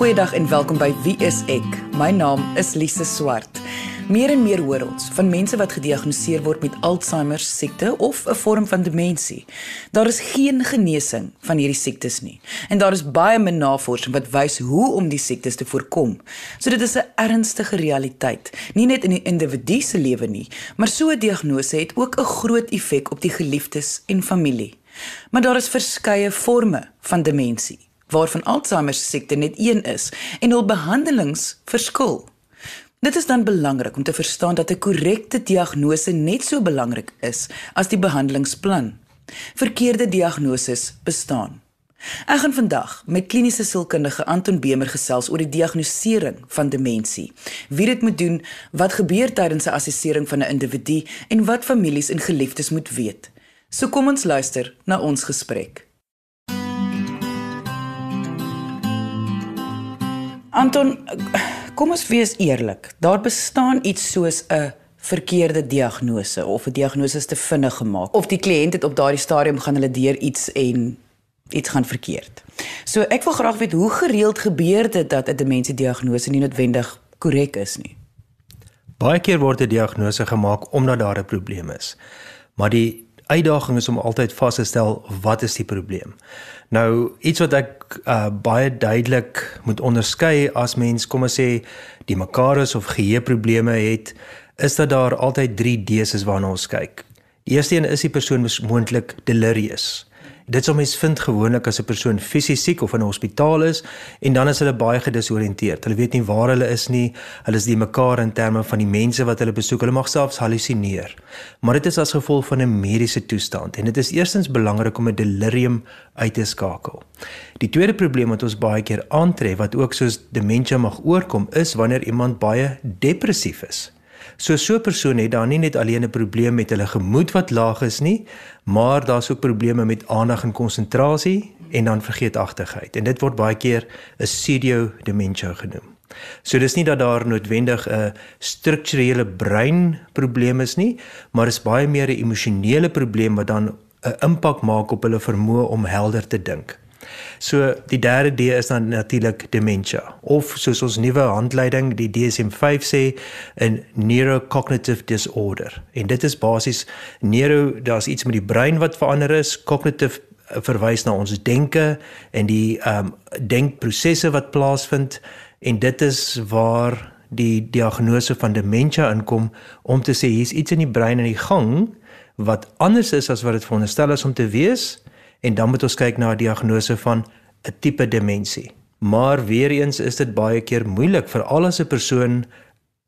Goeiedag en welkom by Wie is ek? My naam is Lise Swart. Meer en meer hoor ons van mense wat gediagnoseer word met Alzheimer siekte of 'n vorm van demensie. Daar is geen genesing van hierdie siektes nie en daar is baie min navorsing wat wys hoe om die siektes te voorkom. So dit is 'n ernstige realiteit, nie net in die individu se lewe nie, maar so 'n diagnose het ook 'n groot effek op die geliefdes en familie. Maar daar is verskeie forme van demensie waarvan Alzheimer siekte net een is en hul behandelings verskil. Dit is dan belangrik om te verstaan dat 'n korrekte diagnose net so belangrik is as die behandelingsplan. Verkeerde diagnoses bestaan. Ek gaan vandag met kliniese sielkundige Anton Bemer gesels oor die diagnostisering van demensie. Wie dit moet doen, wat gebeur tydens 'n assessering van 'n individu en wat families en geliefdes moet weet. So kom ons luister na ons gesprek. Anton, kom ons wees eerlik. Daar bestaan iets soos 'n verkeerde diagnose of 'n diagnose te vinnig gemaak of die kliënt het op daardie stadium gaan hulle deur iets en iets gaan verkeerd. So ek wil graag weet hoe gereeld gebeur dit dat 'n demensie diagnose nie noodwendig korrek is nie. Baie keer word 'n diagnose gemaak omdat daar 'n probleem is. Maar die uitdaging is om altyd vas te stel wat is die probleem. Nou iets wat ek uh, baie duidelik moet onderskei as mens kom ons sê die makaris of geheueprobleme het, is dat daar altyd 3 D's is waarna ons kyk. Die eerste een is die persoon moontlik delirious. Dit sou mens vind gewoonlik as 'n persoon fisies siek of in 'n hospitaal is en dan is hulle baie gedisoriënteerd. Hulle weet nie waar hulle is nie. Hulle is die mekaar in terme van die mense wat hulle besoek. Hulle mag selfs halusineer. Maar dit is as gevolg van 'n mediese toestand en dit is eerstens belangrik om 'n delirium uit te skakel. Die tweede probleem wat ons baie keer aantref wat ook soos demensie mag oorkom is wanneer iemand baie depressief is. So so 'n persoon het dan nie net alleen 'n probleem met hulle gemoed wat laag is nie, maar daar's ook probleme met aandag en konsentrasie en dan vergeetachtigheid. En dit word baie keer 'n pseudo-dementia genoem. So dis nie dat daar noodwendig 'n strukturele breinprobleem is nie, maar is baie meer 'n emosionele probleem wat dan 'n impak maak op hulle vermoë om helder te dink. So die derde D is dan natuurlik dementia. Of soos ons nuwe handleiding die DSM-5 sê 'n neurocognitive disorder. En dit is basies neuro daar's iets met die brein wat verander is, cognitive eh, verwys na ons denke en die ehm um, denkprosesse wat plaasvind. En dit is waar die diagnose van dementia inkom om te sê hier's iets in die brein in die gang wat anders is as wat dit veronderstel is om te wees en dan moet ons kyk na 'n diagnose van 'n tipe demensie. Maar weer eens is dit baie keer moeilik vir al 'n persoon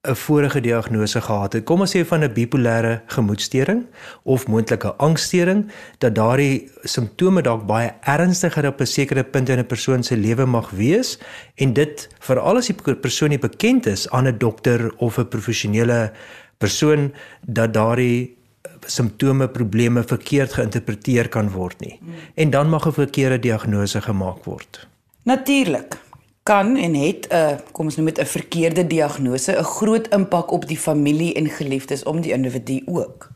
'n vorige diagnose gehad het. Kom ons sê van 'n bipolêre gemoedstoring of moontlike angsstoring dat daardie simptome dalk baie ernstiger op 'n sekere punt in 'n persoon se lewe mag wees en dit veral as die persoon nie bekend is aan 'n dokter of 'n professionele persoon dat daardie simptome probleme verkeerd geïnterpreteer kan word nie. En dan mag 'n verkeerde diagnose gemaak word. Natuurlik kan en het 'n kom ons noem dit 'n verkeerde diagnose 'n groot impak op die familie en geliefdes om die individu ook.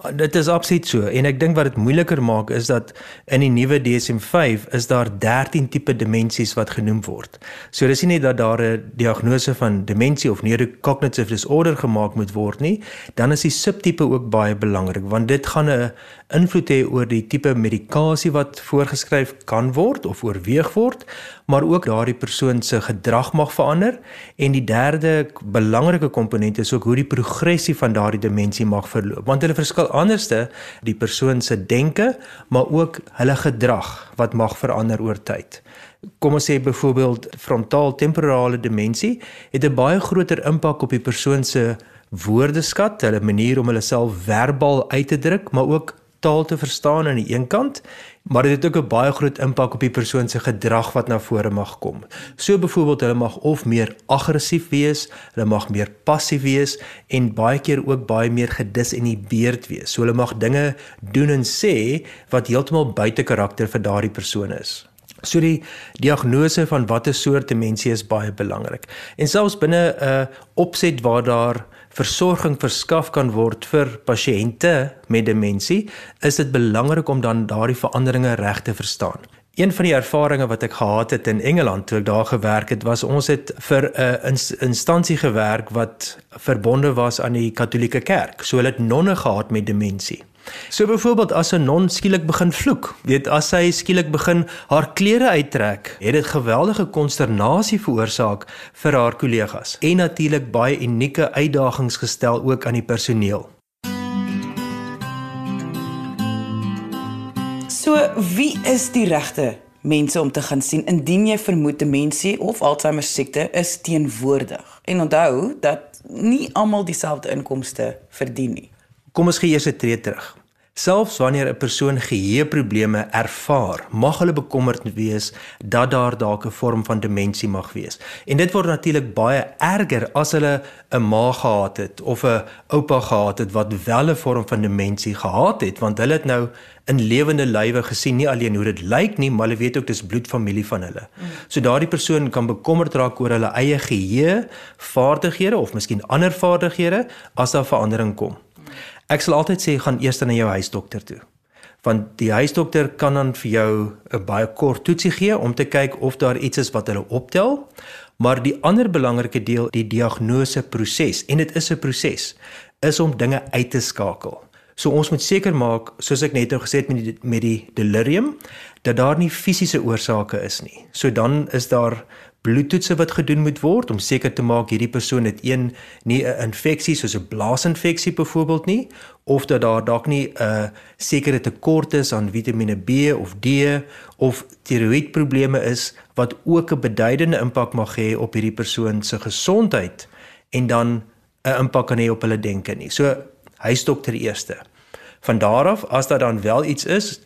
Dit is absoluut so en ek dink wat dit moeiliker maak is dat in die nuwe DSM-5 is daar 13 tipe demensies wat genoem word. So dis nie net dat daar 'n diagnose van demensie of neurocognitive disorder gemaak moet word nie, dan is die subtipe ook baie belangrik want dit gaan 'n invloed hê oor die tipe medikasie wat voorgeskryf kan word of oorweeg word, maar ook daardie persoon se gedrag mag verander en die derde belangrike komponent is ook hoe die progressie van daardie demensie mag verloop want hulle verskil anderste die persoon se denke maar ook hulle gedrag wat mag verander oor tyd. Kom ons sê byvoorbeeld frontaal temporale demensie het 'n baie groter impak op die persoon se woordeskat, hulle manier om hulle self verbaal uit te druk, maar ook taal te verstaan aan die een kant, maar dit het ook 'n baie groot impak op die persoon se gedrag wat na vore mag kom. So byvoorbeeld hulle mag of meer aggressief wees, hulle mag meer passief wees en baie keer ook baie meer gedisinhibeerd wees. So hulle mag dinge doen en sê wat heeltemal buite karakter vir daardie persoon is. So die diagnose van watter soort demensie is baie belangrik. En selfs binne 'n opset waar daar versorging verskaf kan word vir pasiënte met demensie, is dit belangrik om dan daardie veranderinge reg te verstaan. Een van die ervarings wat ek gehad het in Engeland toe ek daar gewerk het, was ons het vir 'n uh, instansie gewerk wat verbonde was aan die Katolieke Kerk. So hulle het nonne gehad met demensie. So byvoorbeeld as 'n non skielik begin vloek, weet as sy skielik begin haar klere uittrek, het dit geweldige konsternasie veroorsaak vir haar kollegas en natuurlik baie unieke uitdagings gestel ook aan die personeel. So, wie is die regte mense om te gaan sien indien jy vermoed demensie of Alzheimer siekte is teenwoordig? En onthou dat nie almal dieselfde inkomste verdien nie. Kom ons gee eers 'n tree terug. Selfs wanneer 'n persoon geheueprobleme ervaar, mag hulle bekommerd wees dat daar dalk 'n vorm van demensie mag wees. En dit word natuurlik baie erger as hulle 'n ma gehad het of 'n oupa gehad het wat wel 'n vorm van demensie gehad het, want hulle het nou in lewende lywe gesien nie alleen hoe dit lyk nie, maar hulle weet ook dis bloedfamilie van hulle. So daardie persoon kan bekommerd raak oor hulle eie geheue, vaardighede of miskien ander vaardighede as daar verandering kom. Ek sal altyd sê gaan eers na jou huisdokter toe. Want die huisdokter kan dan vir jou 'n baie kort toetsie gee om te kyk of daar iets is wat hulle optel. Maar die ander belangrike deel, die diagnose proses en dit is 'n proses, is om dinge uit te skakel. So ons moet seker maak, soos ek net nou gesê het met die met die delirium, dat daar nie fisiese oorsake is nie. So dan is daar bloedtoetse wat gedoen moet word om seker te maak hierdie persoon het een nie 'n infeksie soos 'n blaasinfeksie byvoorbeeld nie of dat daar dalk nie 'n sekere tekort is aan Vitamiene B of D of tiroïedprobleme is wat ook 'n beduidende impak mag hê op hierdie persoon se gesondheid en dan 'n impak kan hê op hulle denke nie. So huisdokter eerste. Van daar af as daar dan wel iets is,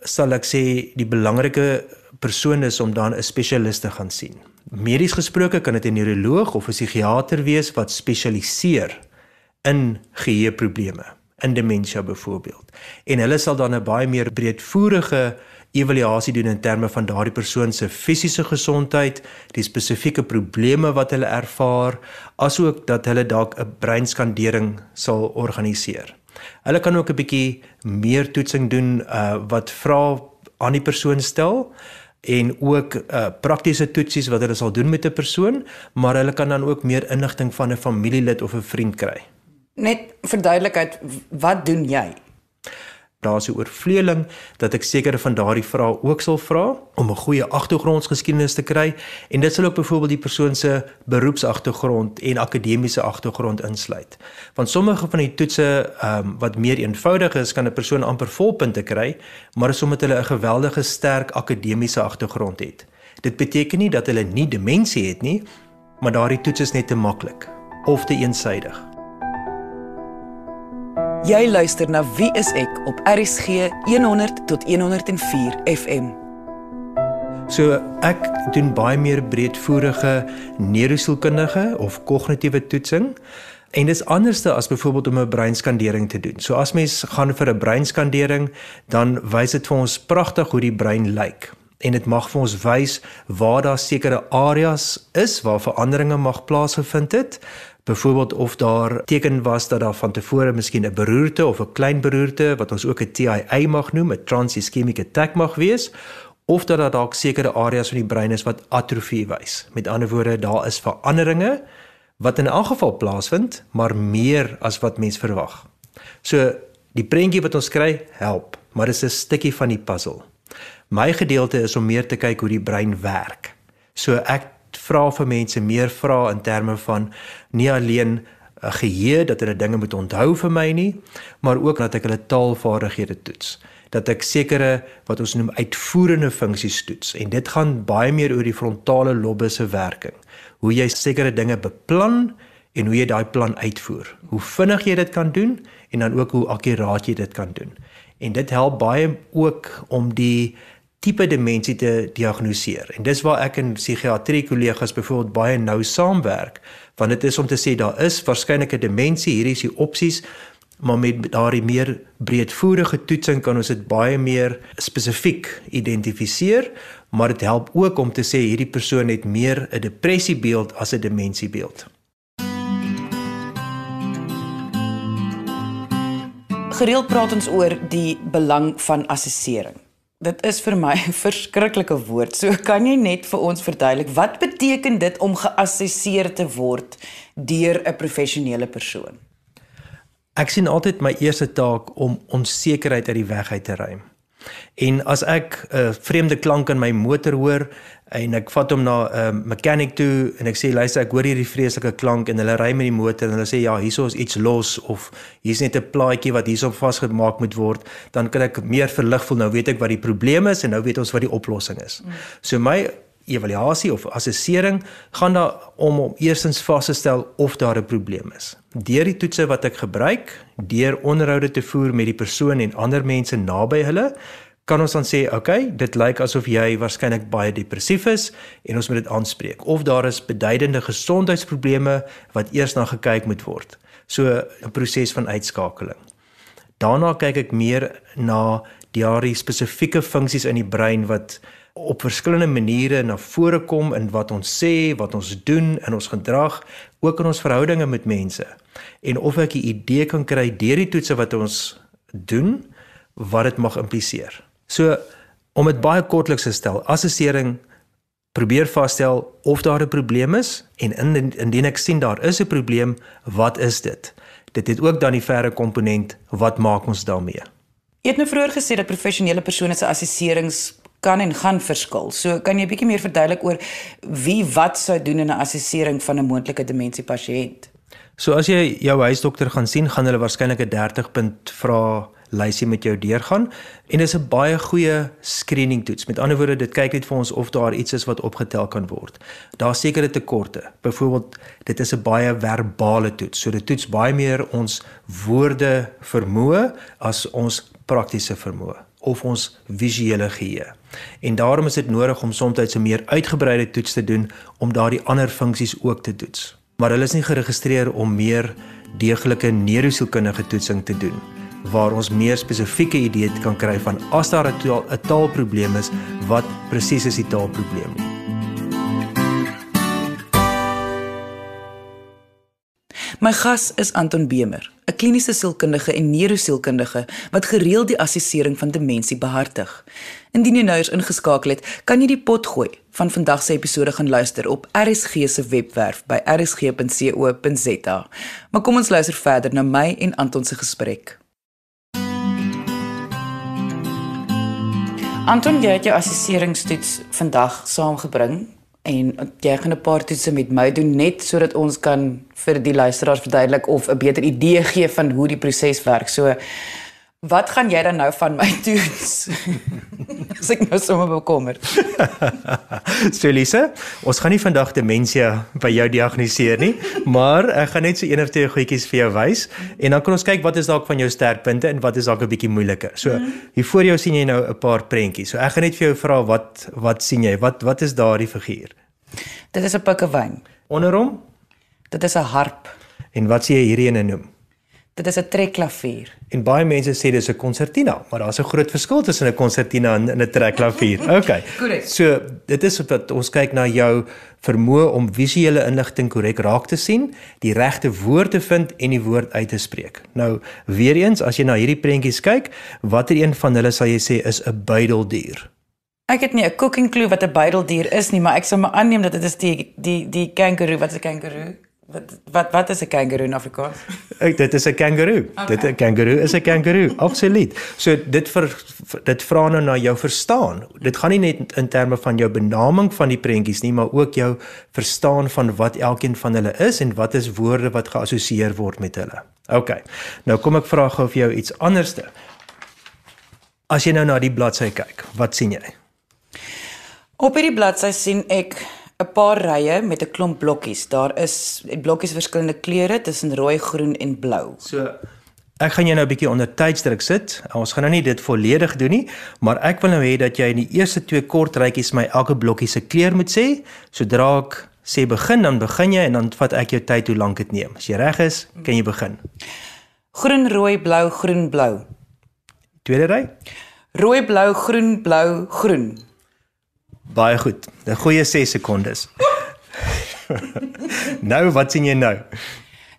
sal ek sê die belangrike persoon is om dan 'n spesialis te gaan sien. Medies gesproke kan dit 'n neuroloog of 'n psigiater wees wat spesialiseer in geheueprobleme, in demensie byvoorbeeld. En hulle sal dan 'n baie meer breedvoerige evaluasie doen in terme van daardie persoon se fisiese gesondheid, die spesifieke probleme wat hulle ervaar, asook dat hulle dalk 'n breinskandering sal organiseer. Hulle kan ook 'n bietjie meer toetsing doen uh, wat vra aan die persoon stel en ook uh, praktiese toetsies wat hulle sal doen met 'n persoon, maar hulle kan dan ook meer inligting van 'n familielid of 'n vriend kry. Net vir duidelikheid, wat doen jy? Daar's 'n oorvleueling dat ek sekere van daardie vrae ook sal vra om 'n goeie agtergrondgeskiedenis te kry en dit sal ook byvoorbeeld die persoon se beroepsagtergrond en akademiese agtergrond insluit. Want sommige van die toetse um, wat meer eenvoudig is, kan 'n persoon amper volpunte kry, maar is omdat hulle 'n geweldige sterk akademiese agtergrond het. Dit beteken nie dat hulle nie demensie het nie, maar daardie toets is net te maklik of te eensydig. Jy luister na Wie is ek op RSG 100 tot 104 FM. So ek doen baie meer breedvoerige neurosielkundige of kognitiewe toetsing en dit is anderste as byvoorbeeld om 'n breinskandering te doen. So as mens gaan vir 'n breinskandering, dan wys dit vir ons pragtig hoe die brein lyk en dit mag vir ons wys waar daar sekere areas is waar veranderinge mag plaasgevind het byvoorbeeld of daar teken was dat daar van tevore miskien 'n beroerte of 'n klein beroerte wat ons ook 'n TIA mag noem, 'n transischemic attack mag wees of dat daar dalk sekere areas van die brein is wat atrofie wys. Met ander woorde, daar is veranderinge wat in elk geval plaasvind, maar meer as wat mens verwag. So die prentjie wat ons kry, help, maar dit is 'n stukkie van die puzzle. My gedeelte is om meer te kyk hoe die brein werk. So ek vra vir mense meer vra in terme van nie alleen 'n eh, geheue dat hulle dinge moet onthou vir my nie, maar ook dat ek hulle taalvaardighede toets. Dat ek sekere wat ons noem uitvoerende funksies toets en dit gaan baie meer oor die frontale lobbe se werking. Hoe jy sekere dinge beplan en hoe jy daai plan uitvoer. Hoe vinnig jy dit kan doen en dan ook hoe akkuraat jy dit kan doen. En dit help baie ook om die tipe demensie te diagnoseer. En dis waar ek en psigiatrie kollegas byvoorbeeld baie nou saamwerk, want dit is om te sê daar is waarskynlik 'n demensie, hier is die opsies, maar met daardie meer breedvoerige toetsing kan ons dit baie meer spesifiek identifiseer, maar dit help ook om te sê hierdie persoon het meer 'n depressiebeeld as 'n demensiebeeld. Gereeld praat ons oor die belang van assessering. Dit is vir my 'n verskriklike woord. So kan jy net vir ons verduidelik wat beteken dit om geassesseer te word deur 'n professionele persoon? Ek sien altyd my eerste taak om onsekerheid uit die weg uit te ruim. En as ek 'n uh, vreemde klank in my motor hoor en ek vat hom na 'n uh, mechanic toe en ek sê luister ek hoor hierdie vreeslike klank en hulle ry met die motor en hulle sê ja hierso is iets los of hier's net 'n plaatjie wat hierso vasgemaak moet word dan kan ek meer verlig voel nou weet ek wat die probleem is en nou weet ons wat die oplossing is. Mm. So my evaluasie of assessering gaan daar om om eerstens vas te stel of daar 'n probleem is. Deur die toetse wat ek gebruik, deur onderhoude te voer met die persoon en ander mense naby hulle, kan ons dan sê, "Oké, okay, dit lyk asof jy waarskynlik baie depressief is en ons moet dit aanspreek." Of daar is beduidende gesondheidsprobleme wat eers na gekyk moet word. So 'n proses van uitskakeling. Daarna kyk ek meer na die spesifieke funksies in die brein wat op verskillende maniere na vore kom in wat ons sê, wat ons doen in ons gedrag, ook in ons verhoudinge met mense. En of ek 'n idee kan kry deur die toetse wat ons doen wat dit mag impliseer. So om dit baie kortliks te stel, assessering probeer vasstel of daar 'n probleem is en in, indien ek sien daar is 'n probleem, wat is dit? Dit het ook dan die verre komponent, wat maak ons daarmee? Jy het nou vroeër gesê dat professionele persone se assesserings kan en gaan verskil. So kan jy 'n bietjie meer verduidelik oor wie wat sou doen in 'n assessering van 'n moontlike demensie pasiënt? So as jy jou huisdokter gaan sien, gaan hulle waarskynlik 'n 30 punt vra lysie met jou deurgaan en dit is 'n baie goeie screening toets. Met ander woorde, dit kyk net vir ons of daar iets is wat opgetel kan word. Daar sekerre tekorte. Byvoorbeeld, dit is 'n baie verbale toets. So dit toets baie meer ons woorde vermoë as ons praktiese vermoë of ons visuele geheue. En daarom is dit nodig om soms 'n meer uitgebreide toets te doen om daardie ander funksies ook te toets. Maar hulle is nie geregistreer om meer deeglike neurosielkundige toetsing te doen waar ons meer spesifieke idee kan kry van as daar 'n taal, taalprobleem is, wat presies is die taalprobleem nie. My gas is Anton Bemer, 'n kliniese sielkundige en neurosielkundige wat gereeld die assessering van demensie behartig. Indien jy nou eens ingeskakel het, kan jy die pot gooi van vandag se episode gaan luister op RSG se webwerf by rsg.co.za. Maar kom ons luister verder na my en Anton se gesprek. Anton, jy het jou assesseringstoets vandag saamgebring en jy gaan 'n paar toetse met my doen net sodat ons kan vir die luisteraars verduidelik of 'n beter idee gee van hoe die proses werk. So wat gaan jy dan nou van my toets? As ek nou sommer bekommerd. so Lise, ons gaan nie vandag demensie by jou diagnoseer nie, maar ek gaan net so een of twee goedjies vir jou wys en dan kan ons kyk wat is dalk van jou sterkpunte en wat is dalk 'n bietjie moeiliker. So mhm. hier voor jou sien jy nou 'n paar prentjies. So ek gaan net vir jou vra wat wat sien jy? Wat wat is daardie figuur? Dit is 'n pikkewyn. Onder hom? Dit is 'n harp. En wat sien jy hierdie ene noem? Dit is 'n trekklavier. En baie mense sê dis 'n konsertina, maar daar's 'n groot verskil tussen 'n konsertina en 'n trekklavier. Okay. so, dit is wat ons kyk na jou vermoë om visuele inligting korrek raak te sien, die regte woord te vind en die woord uit te spreek. Nou, weer eens, as jy na hierdie prentjies kyk, watter een van hulle sal jy sê is 'n buideldier? Ek het nie 'n cooking clue wat 'n buideldier is nie, maar ek sou maar aanneem dat dit is die die die kangaroo, wat 'n kangaroo? Wat wat wat is 'n kangaroo in Afrikaans? Ek dit is 'n kangaroo. Okay. Dit 'n kangaroo is 'n kangaroo, absoluut. So dit vir dit vra nou na jou verstaan. Dit gaan nie net in terme van jou benaming van die prentjies nie, maar ook jou verstaan van wat elkeen van hulle is en wat is woorde wat geassosieer word met hulle. OK. Nou kom ek vra gou vir jou iets anderste. As jy nou na die bladsy kyk, wat sien jy? Op hierdie bladsy sien ek 'n paar rye met 'n klomp blokkies. Daar is blokkies verskillende kleure tussen rooi, groen en blou. So ek gaan jou nou 'n bietjie onder tydsdruk sit. Ons gaan nou nie dit volledig doen nie, maar ek wil nou hê dat jy in die eerste twee kort rytjies my elke blokkie se kleur moet sê. Sodra ek sê begin, dan begin jy en dan vat ek jou tyd hoe lank dit neem. As jy reg is, kan jy begin. Groen, rooi, blou, groen, blou. Tweede ry. Rooi, blou, groen, blou, groen. Baie goed. 'n Goeie 6 sekondes. nou, wat sien jy nou?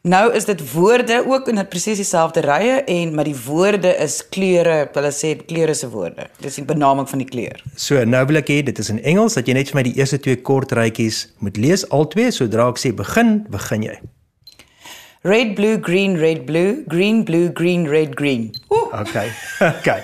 Nou is dit woorde ook in presies dieselfde rye en maar die woorde is kleure, hulle sê kleure se woorde. Dis die benaming van die kleur. So nou wil ek hê dit is in Engels dat jy net vir my die eerste twee kort rytjies moet lees al twee sodra ek sê begin, begin jy. Red blue green red blue, green blue green red green. Oeh. Okay. Okay.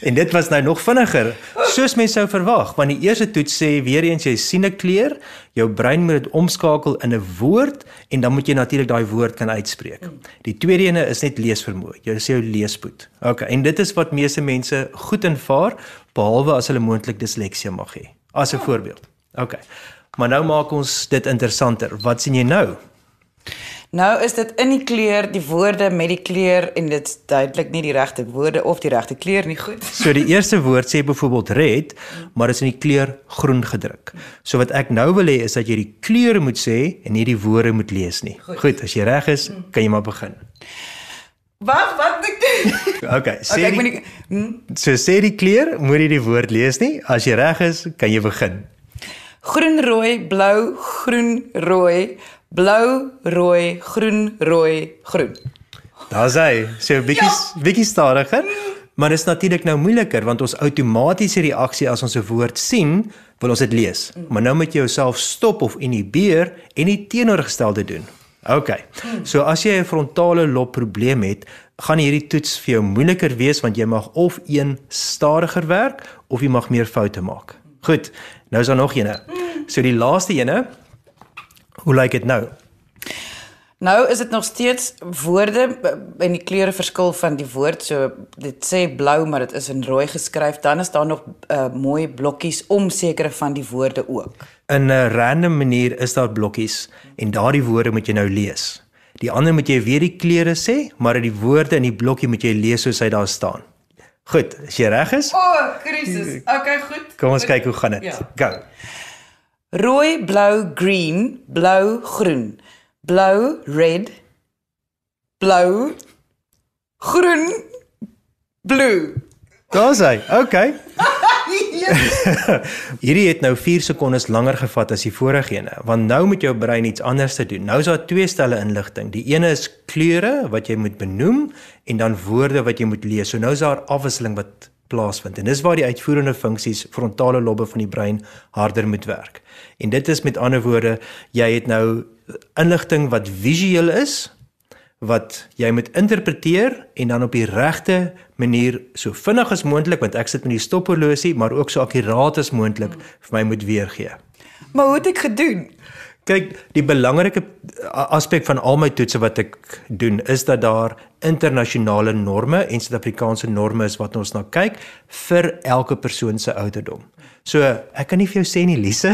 En dit was nou nog vinniger, soos mens sou verwag, want die eerste toets sê weer eens jy sien 'n kleur, jou brein moet dit omskakel in 'n woord en dan moet jy natuurlik daai woord kan uitspreek. Die tweede ene is net leesvermoë. Jy sê jou leespoed. Okay, en dit is wat meeste mense goed invaar behalwe as hulle moontlik disleksie mag hê. As 'n voorbeeld. Okay. Maar nou maak ons dit interessanter. Wat sien jy nou? Nou is dit in die kleur, die woorde met die kleur en dit is duidelik nie die regte woorde of die regte kleur nie goed. So die eerste woord sê byvoorbeeld red, maar is in die kleur groen gedruk. So wat ek nou wil hê is dat jy die kleure moet sê en nie die woorde moet lees nie. Goed, Goed as jy reg is, kan jy maar begin. Wag, wat moet ek doen? Okay, sê Okay, ek moet die, nie hm? so sê die kleur, moet jy die woord lees nie. As jy reg is, kan jy begin. groen rooi, blou, groen, rooi, blou, rooi, groen, rooi, groen. Daar's hy. So 'n bietjie bietjie stadiger. Maar dit is natuurlik nou moeiliker want ons outomatiese reaksie as ons 'n woord sien, wil ons dit lees. Maar nou moet jy jouself stop of inhibeer en die teenoorgestelde doen. OK. So as jy 'n frontale lob probleem het, gaan hierdie toets vir jou moeiliker wees want jy mag of een stadiger werk of jy mag meer foute maak. Goed. Nou is daar nog eene. So die laaste ene. Hoe lyk dit nou? Nou is dit nog steeds woorde en die kleure verskil van die woord. So dit sê blou, maar dit is in rooi geskryf. Dan is daar nog uh, mooi blokkies om sekere van die woorde ook. In 'n random manier is daar blokkies en daardie woorde moet jy nou lees. Die ander moet jy weer die kleure sê, maar die woorde in die blokkie moet jy lees soos hy daar staan. Goed, as jy reg is, O, oh, krisis. Okay, goed. kom ons kyk hoe gaan dit. Ja. Go. Rooi, blou, green, blou, groen. Blou, red. Blou, groen, blue. Daar's hy. Okay. Hierdie het nou 4 sekondes langer gevat as die vorige ene, want nou moet jou brein iets anders te doen. Nou is daar twee stelle inligting. Die ene is kleure wat jy moet benoem en dan woorde wat jy moet lees. So nou is daar afwisseling wat plaasvind. En dis waar die uitvoerende funksies frontale lobbe van die brein harder moet werk. En dit is met ander woorde, jy het nou inligting wat visueel is wat jy moet interpreteer en dan op die regte manier so vinnig as moontlik want ek sit met die stophorlosie maar ook so akkuraat as moontlik vir my moet weergee. Maar hoe het ek gedoen? Kyk, die belangrike aspek van al my toetse wat ek doen is dat daar internasionale norme en Suid-Afrikaanse norme is wat ons na kyk vir elke persoon se ouderdom. So, ek kan nie vir jou sê nie, Lise.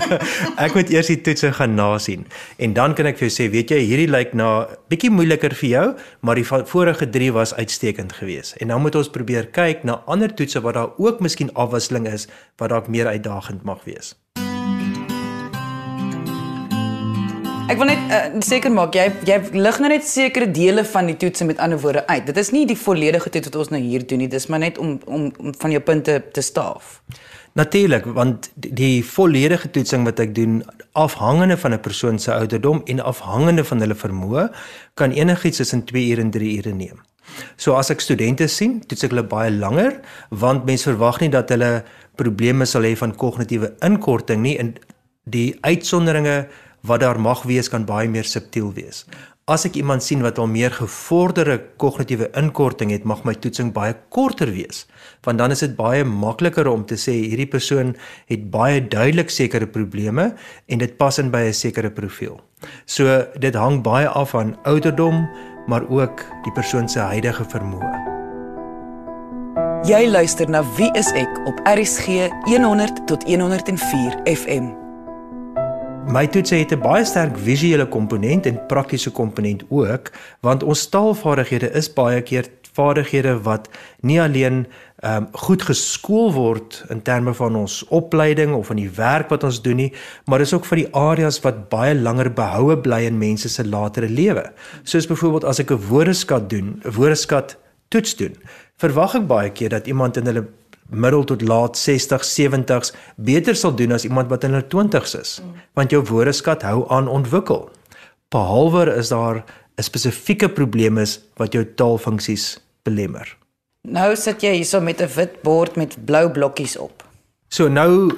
ek moet eers die toetse gaan nasien en dan kan ek vir jou sê, weet jy, hierdie lyk na bietjie moeiliker vir jou, maar die vorige 3 was uitstekend geweest. En dan moet ons probeer kyk na ander toetse wat daar ook miskien afwisseling is wat dalk meer uitdagend mag wees. Ek wil net uh, seker maak jy jy lig nou net sekere dele van die toetse met ander woorde uit. Dit is nie die volledige toets wat ons nou hier doen nie. Dis maar net om om, om van jou punte te staaf. Natuurlik, want die, volledige toetsing wat ek doen afhangende van 'n persoon se ouderdom en afhangende van hulle vermoë kan enigiets tussen 2 ure en 3 ure neem. So as ek studente sien, toets ek hulle baie langer want mense verwag nie dat hulle probleme sal hê van kognitiewe inkorting nie en die uitsonderinge wat daar mag wees kan baie meer subtiel wees. As ek iemand sien wat al meer gevorderde kognitiewe inkorting het, mag my toetsing baie korter wees, want dan is dit baie makliker om te sê hierdie persoon het baie duidelik sekere probleme en dit pas in by 'n sekere profiel. So dit hang baie af van ouderdom, maar ook die persoon se huidige vermoë. Jy luister na Wie is ek op RSG 100 tot 104 FM. My toetse het 'n baie sterk visuele komponent en praktiese komponent ook, want ons taalvaardighede is baie keer vaardighede wat nie alleen ehm um, goed geskool word in terme van ons opleiding of in die werk wat ons doen nie, maar dis ook vir die areas wat baie langer behoue bly in mense se latere lewe. Soos byvoorbeeld as ek 'n woordeskat doen, 'n woordeskat toets doen, verwag ek baie keer dat iemand in hulle middel tot laat 60, 70s beter sal doen as iemand wat in hulle 20s is, want jou woordeskat hou aan ontwikkel. Behalwe is daar 'n spesifieke probleem is wat jou taalfunksies belemmer. Nou sit jy hierso met 'n wit bord met blou blokkies op. So nou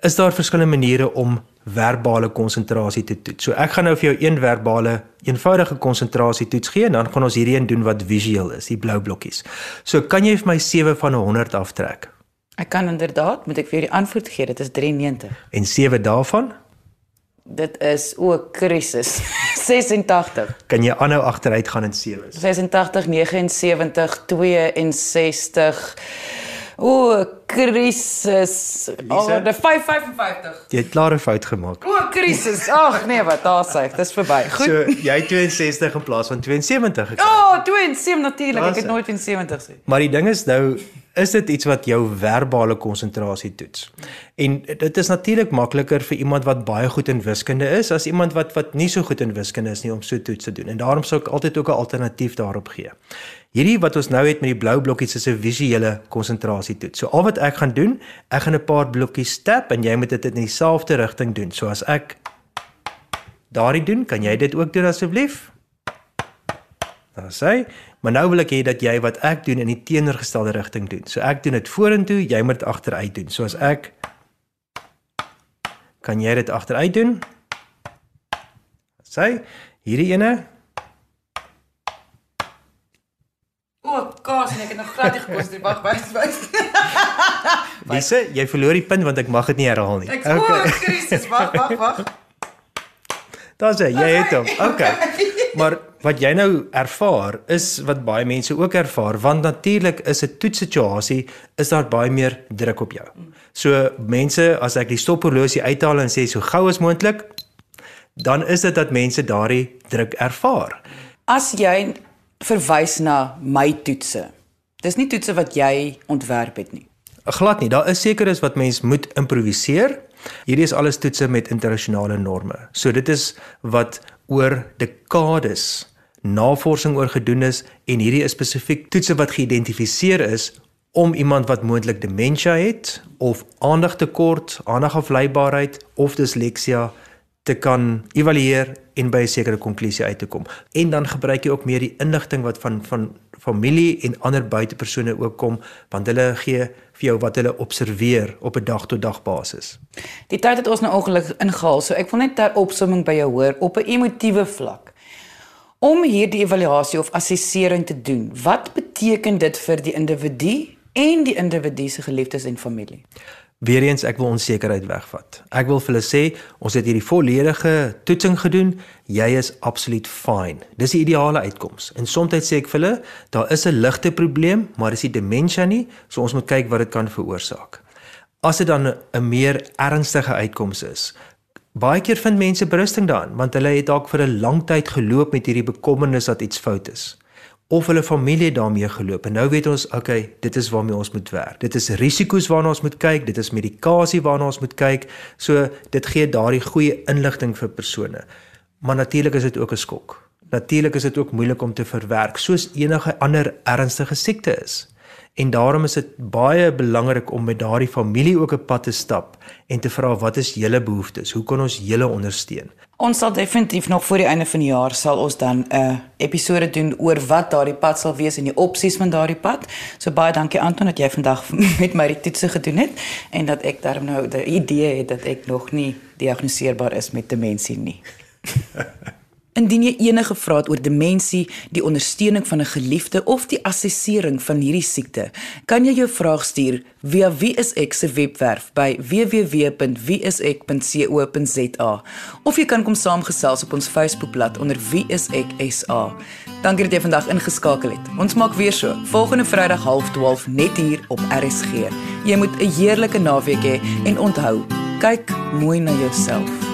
is daar verskillende maniere om verbale konsentrasie te toets. So ek gaan nou vir jou een verbale eenvoudige konsentrasie toets gee en dan gaan ons hierdie een doen wat visueel is, die blou blokkies. So kan jy vir my 7 van 100 aftrek? Ek kan inderdaad, moet ek vir jou die antwoord gee, dit is 93. En 7 daarvan? Dit is o, krisis. 86. Kan jy aanhou agteruit gaan in 7s? 86 79 62 O, krisis. O, Lise? die 555. Jy het klaar 'n fout gemaak. O, krisis. Ag nee, wat daar sê, dis verby. Goed. So jy 62 in plaas van 72 gekry. O, oh, 72 natuurlik. Ek het nooit 72 sê. Maar die ding is nou is dit iets wat jou verbale konsentrasie toets. En dit is natuurlik makliker vir iemand wat baie goed in wiskunde is as iemand wat wat nie so goed in wiskunde is nie om so toets te doen. En daarom sou ek altyd ook 'n alternatief daarop gee. Hierdie wat ons nou het met die blou blokkies is 'n visuele konsentrasie toets. So al wat ek gaan doen, ek gaan 'n paar blokkies tap en jy moet dit in dieselfde rigting doen. So as ek daardie doen, kan jy dit ook doen asseblief? Daar sê, maar nou wil ek hê dat jy wat ek doen in die teenoorgestelde rigting doen. So ek doen dit vorentoe, jy moet dit agteruit doen. So as ek kan jy dit agteruit doen? Sê, hierdie ene, O, kaas, nee, ek het nog glad nie gekonsentreer. Wag, wag, wag. Lise, jy verloor die punt want ek mag dit nie herhaal nie. Ek o, krisis. Wag, wag, wag. Daar sê jy het hom. Okay. Maar wat jy nou ervaar is wat baie mense ook ervaar want natuurlik is 'n toetssituasie is daar baie meer druk op jou. So mense as ek die stophorlosie uithaal en sê so gou as moontlik dan is dit dat mense daardie druk ervaar. As jy verwys na my toetse. Dis nie toetse wat jy ontwerp het nie. Glad nie, daar is seker is wat mens moet improviseer. Hierdie is alles toetse met internasionale norme. So dit is wat oor dekades navorsing oor gedoen is en hierdie is spesifiek toetse wat geïdentifiseer is om iemand wat moontlik demensie het of aandagtekort, aandagafleibaarheid of disleksia te kan evalueer en by 'n sekere konklusie uit te kom. En dan gebruik jy ook meer die inligting wat van van familie en ander buitepersone ook kom want hulle gee vir jou wat hulle observeer op 'n dag tot dag basis. Die tyd het ons nou ongelukkig ingehaal, so ek wil net ter opsomming by jou hoor op 'n emotiewe vlak. Om hierdie evaluasie of assessering te doen, wat beteken dit vir die individu en die individu se geliefdes en familie? Weereens ek wil onsekerheid wegvat. Ek wil vir hulle sê, ons het hierdie volledige toetsing gedoen. Jy is absoluut fine. Dis die ideale uitkoms. En soms sê ek vir hulle, daar is 'n ligte probleem, maar dis nie demensie nie, so ons moet kyk wat dit kan veroorsaak. As dit dan 'n meer ernstige uitkoms is, baie keer vind mense berusting daarin, want hulle het dalk vir 'n lang tyd geloop met hierdie bekommernis dat iets fout is of hulle familie daarmee geloop. En nou weet ons okay dit is waarmee ons moet werk. Dit is risiko's waarna ons moet kyk dit is medikasie waarna ons moet kyk. So dit gee daardie goeie inligting vir persone. Maar natuurlik is dit ook 'n skok. Natuurlik is dit ook moeilik om te verwerk soos enige ander ernstige siekte is en daarom is dit baie belangrik om met daardie familie ook 'n pad te stap en te vra wat is julle behoeftes hoe kan ons julle ondersteun Ons sal definitief nog voor die einde van die jaar sal ons dan 'n uh, episode doen oor wat daardie pad sal wees en die opsies van daardie pad. So baie dankie Anton dat jy vandag met my die toetse gedoen het en dat ek daarom nou die idee het dat ek nog nie diagnoseerbaar is met demensie nie. Indien jy enige vrae het oor demensie, die ondersteuning van 'n geliefde of die assessering van hierdie siekte, kan jy jou vraag stuur via Wieisek se webwerf by www.wieisek.co.za of jy kan kom saamgesels op ons Facebookblad onder Wieisek SA. Dankie dat jy vandag ingeskakel het. Ons maak weer so volgende Vrydag 12:30 net hier op RSG. Jy moet 'n heerlike naweek hê en onthou, kyk mooi na jouself.